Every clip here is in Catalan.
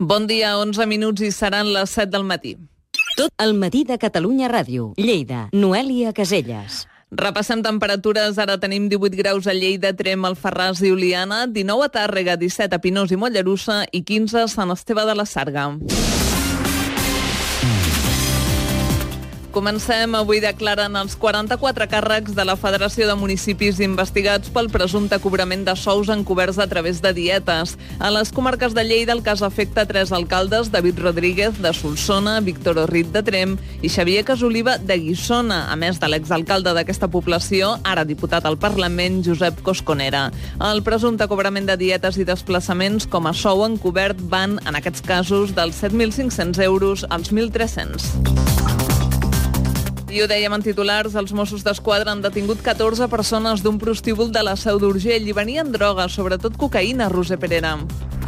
Bon dia, 11 minuts i seran les 7 del matí. Tot el matí de Catalunya Ràdio. Lleida, Noèlia Caselles. Repassem temperatures. Ara tenim 18 graus a Lleida, Trem, Alfarràs i Oliana, 19 a Tàrrega, 17 a Pinós i Mollerussa i 15 a Sant Esteve de la Sarga. Comencem. Avui declaren els 44 càrrecs de la Federació de Municipis investigats pel presumpte cobrament de sous encoberts a través de dietes. A les comarques de Lleida el cas afecta tres alcaldes, David Rodríguez de Solsona, Víctor Orrit de Trem i Xavier Casoliva de Guissona, a més de l'exalcalde d'aquesta població, ara diputat al Parlament, Josep Cosconera. El presumpte cobrament de dietes i desplaçaments com a sou encobert van, en aquests casos, dels 7.500 euros als 1.300. I ho dèiem en titulars, els Mossos d'Esquadra han detingut 14 persones d'un prostíbul de la Seu d'Urgell i venien drogues, sobretot cocaïna, Roser Perera.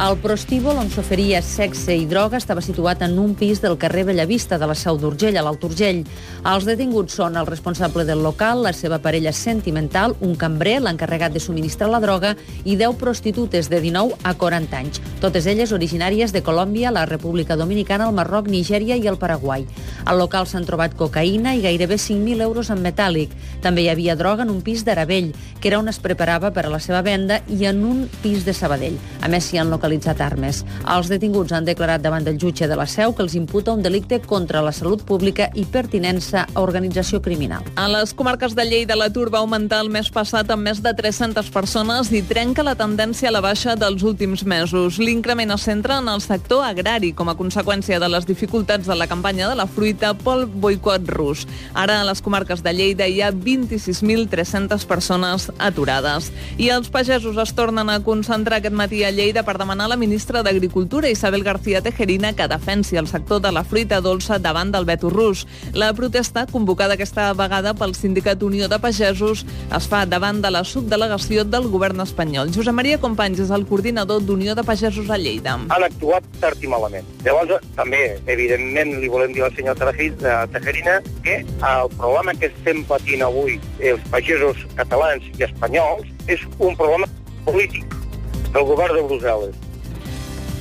El prostíbul on s'oferia sexe i droga estava situat en un pis del carrer Bellavista de la Seu d'Urgell, a l'Alt Urgell. Els detinguts són el responsable del local, la seva parella sentimental, un cambrer, l'encarregat de subministrar la droga i 10 prostitutes de 19 a 40 anys. Totes elles originàries de Colòmbia, la República Dominicana, el Marroc, Nigèria i el Paraguai. Al local s'han trobat cocaïna i gairebé 5.000 euros en metàl·lic. També hi havia droga en un pis d'Aravell, que era on es preparava per a la seva venda, i en un pis de Sabadell. A més, s'hi han localitzat armes. Els detinguts han declarat davant del jutge de la Seu que els imputa un delicte contra la salut pública i pertinença a organització criminal. A les comarques de Lleida l'atur va augmentar el mes passat amb més de 300 persones i trenca la tendència a la baixa dels últims mesos. L'increment es centra en el sector agrari com a conseqüència de les dificultats de la campanya de la fruita pel boicot rus. Ara a les comarques de Lleida hi ha 26.300 persones aturades. I els pagesos es tornen a concentrar aquest matí a Lleida per demanar a la ministra d'Agricultura, Isabel García Tejerina, que defensi el sector de la fruita dolça davant del veto rus. La protesta, convocada aquesta vegada pel Sindicat Unió de Pagesos, es fa davant de la subdelegació del govern espanyol. Josep Maria Companys és el coordinador d'Unió de Pagesos a Lleida. Han actuat tard i malament. Llavors, també, evidentment, li volem dir al senyor Tejerina que el problema que estem patint avui els pagesos catalans i espanyols és un problema polític del govern de Brussel·les.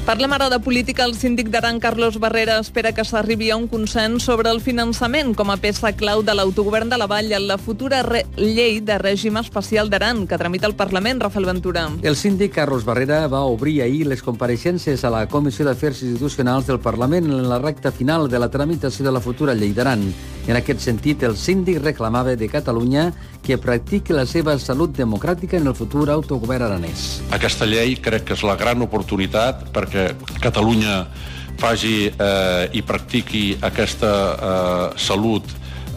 Parlem ara de política. El síndic d'Aran, Carlos Barrera, espera que s'arribi a un consens sobre el finançament com a peça clau de l'autogovern de la Vall en la futura llei de règim especial d'Aran que tramita el Parlament, Rafael Ventura. El síndic Carlos Barrera va obrir ahir les compareixences a la Comissió d'Afers Institucionals del Parlament en la recta final de la tramitació de la futura llei d'Aran. En aquest sentit, el síndic reclamava de Catalunya que practiqui la seva salut democràtica en el futur autogovern aranès. Aquesta llei crec que és la gran oportunitat perquè Catalunya faci eh, i practiqui aquesta eh, salut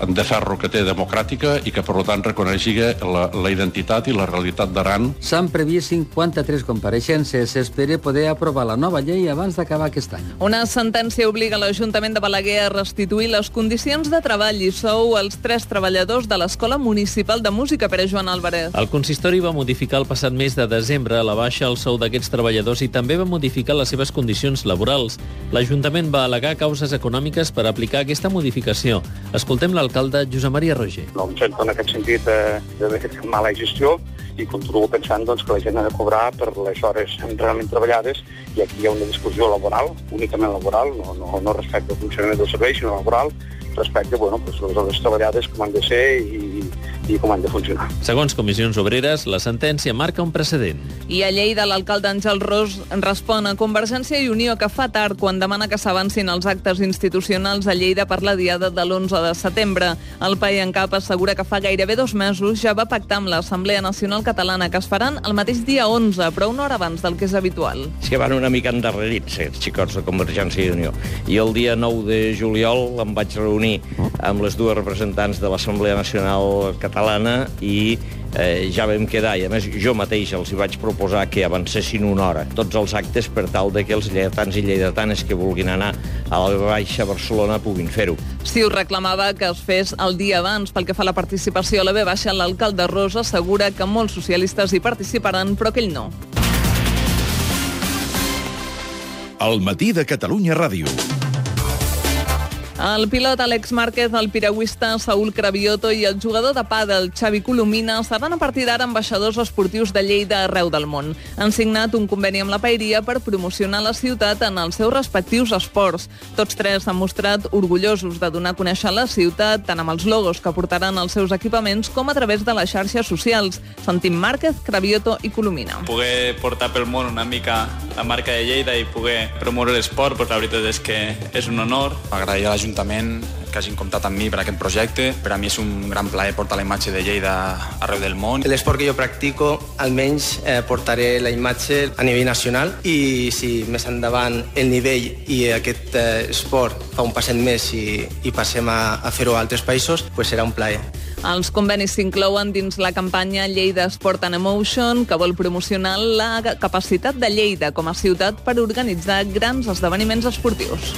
de ferro que té democràtica i que, per tant, reconeixi la, la identitat i la realitat d'Aran. S'han previst 53 compareixences. S'espera poder aprovar la nova llei abans d'acabar aquest any. Una sentència obliga l'Ajuntament de Balaguer a restituir les condicions de treball i sou als tres treballadors de l'Escola Municipal de Música per a Joan Álvarez. El consistori va modificar el passat mes de desembre la baixa el sou d'aquests treballadors i també va modificar les seves condicions laborals. L'Ajuntament va al·legar causes econòmiques per aplicar aquesta modificació. Escoltem la l'alcalde Josep Maria Roger. No em sento en aquest sentit eh, de mala gestió i continuo pensant doncs, que la gent ha de cobrar per les hores realment treballades i aquí hi ha una discussió laboral, únicament laboral, no, no, no respecte al funcionament del servei, sinó laboral, respecte bueno, pues, les hores treballades com han de ser i, i com han de funcionar. Segons Comissions Obreres, la sentència marca un precedent. I a Lleida, l'alcalde Àngel Ros respon a Convergència i Unió que fa tard quan demana que s'avancin els actes institucionals a Lleida per la diada de l'11 de setembre. El PAI en cap assegura que fa gairebé dos mesos ja va pactar amb l'Assemblea Nacional Catalana que es faran el mateix dia 11, però una hora abans del que és habitual. És que van una mica endarrerits, els xicots de Convergència i Unió. I el dia 9 de juliol em vaig reunir amb les dues representants de l'Assemblea Nacional Catalana i eh, ja vam quedar, i a més jo mateix els hi vaig proposar que avancessin una hora tots els actes per tal de que els lleidatans i lleidatanes que vulguin anar a la Baixa Barcelona puguin fer-ho. Si us reclamava que es fes el dia abans pel que fa a la participació a la B Baixa, l'alcalde Rosa assegura que molts socialistes hi participaran, però que ell no. El matí de Catalunya Ràdio. El pilot Àlex Márquez, el piragüista Saúl Cravioto i el jugador de pàdel Xavi Colomina seran a partir d'ara ambaixadors esportius de Lleida arreu del món. Han signat un conveni amb la Paeria per promocionar la ciutat en els seus respectius esports. Tots tres s'han mostrat orgullosos de donar a conèixer la ciutat, tant amb els logos que portaran els seus equipaments com a través de les xarxes socials. Sentim Márquez, Cravioto i Colomina. Poder portar pel món una mica la marca de Lleida i poder promoure l'esport, doncs la veritat és que és un honor. Agrair a l'Ajuntament que hagin comptat amb mi per aquest projecte. Per a mi és un gran plaer portar la imatge de Lleida arreu del món. L'esport que jo practico, almenys eh, portaré la imatge a nivell nacional i si més endavant el nivell i aquest eh, esport fa un passet més i, i passem a, a fer-ho a altres països, pues serà un plaer. Els convenis s'inclouen dins la campanya Lleida Sport and Emotion, que vol promocionar la capacitat de Lleida com a ciutat per organitzar grans esdeveniments esportius.